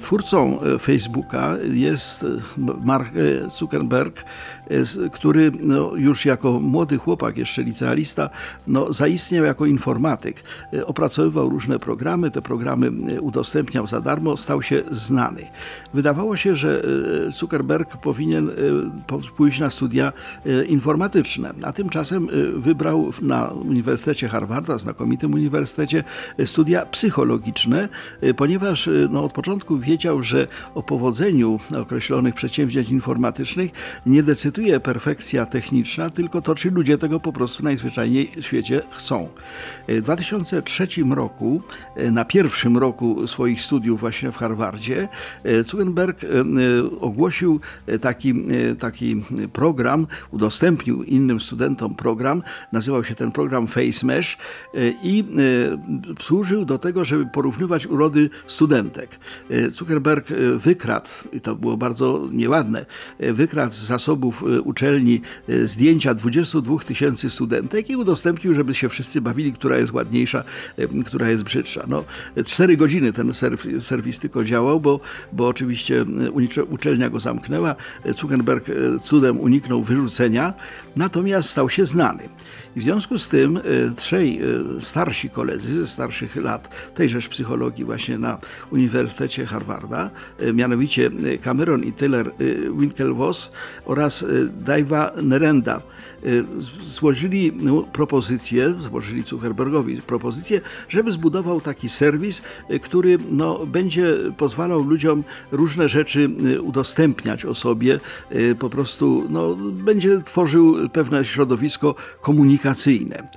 Twórcą e, Facebooka jest e, Mark Zuckerberg, który no, już jako młody chłopak, jeszcze licealista, no, zaistniał jako informatyk. Opracowywał różne programy, te programy udostępniał za darmo, stał się znany. Wydawało się, że Zuckerberg powinien pójść na studia informatyczne, a tymczasem wybrał na Uniwersytecie Harvarda, znakomitym uniwersytecie, studia psychologiczne, ponieważ no, od początku wiedział, że o powodzeniu określonych przedsięwzięć informatycznych nie decyduje perfekcja techniczna, tylko to, czy ludzie tego po prostu najzwyczajniej w świecie chcą. W 2003 roku, na pierwszym roku swoich studiów właśnie w Harvardzie, Zuckerberg e, ogłosił taki, taki program, udostępnił innym studentom program, nazywał się ten program Face Mesh e, i e, służył do tego, żeby porównywać urody studentek. Zuckerberg e, wykradł, i to było bardzo nieładne, e, wykradł z zasobów e, uczelni zdjęcia 22 tysięcy studentek i udostępnił, żeby się wszyscy bawili, która jest ładniejsza, która jest brzydsza. No, cztery godziny ten serwis, serwis tylko działał, bo, bo oczywiście uczelnia go zamknęła. Zuckerberg cudem uniknął wyrzucenia, natomiast stał się znany. W związku z tym trzej starsi koledzy ze starszych lat tejżeż psychologii właśnie na Uniwersytecie Harvarda, e, mianowicie e, Cameron i Taylor e, Winklevoss oraz Daiva Nerenda złożyli no, propozycję, złożyli Zuckerbergowi propozycję, żeby zbudował taki serwis, który no, będzie pozwalał ludziom różne rzeczy udostępniać o sobie, po prostu no, będzie tworzył pewne środowisko komunikacyjne.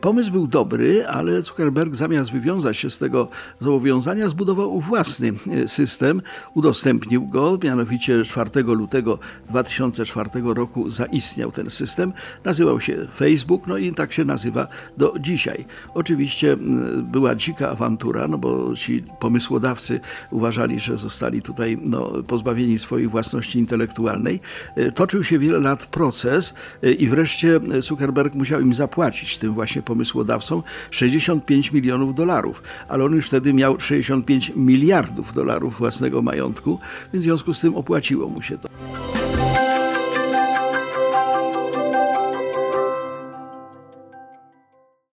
Pomysł był dobry, ale Zuckerberg zamiast wywiązać się z tego zobowiązania, zbudował własny system, udostępnił go, mianowicie 4 lutego 2004 roku zaistniał ten system. Nazywał się Facebook, no i tak się nazywa do dzisiaj. Oczywiście była dzika awantura, no bo ci pomysłodawcy uważali, że zostali tutaj no, pozbawieni swojej własności intelektualnej. E, toczył się wiele lat proces e, i wreszcie Zuckerberg musiał im zapłacić, tym właśnie pomysłodawcom, 65 milionów dolarów, ale on już wtedy miał 65 miliardów dolarów własnego majątku, więc w związku z tym opłaciło mu się to.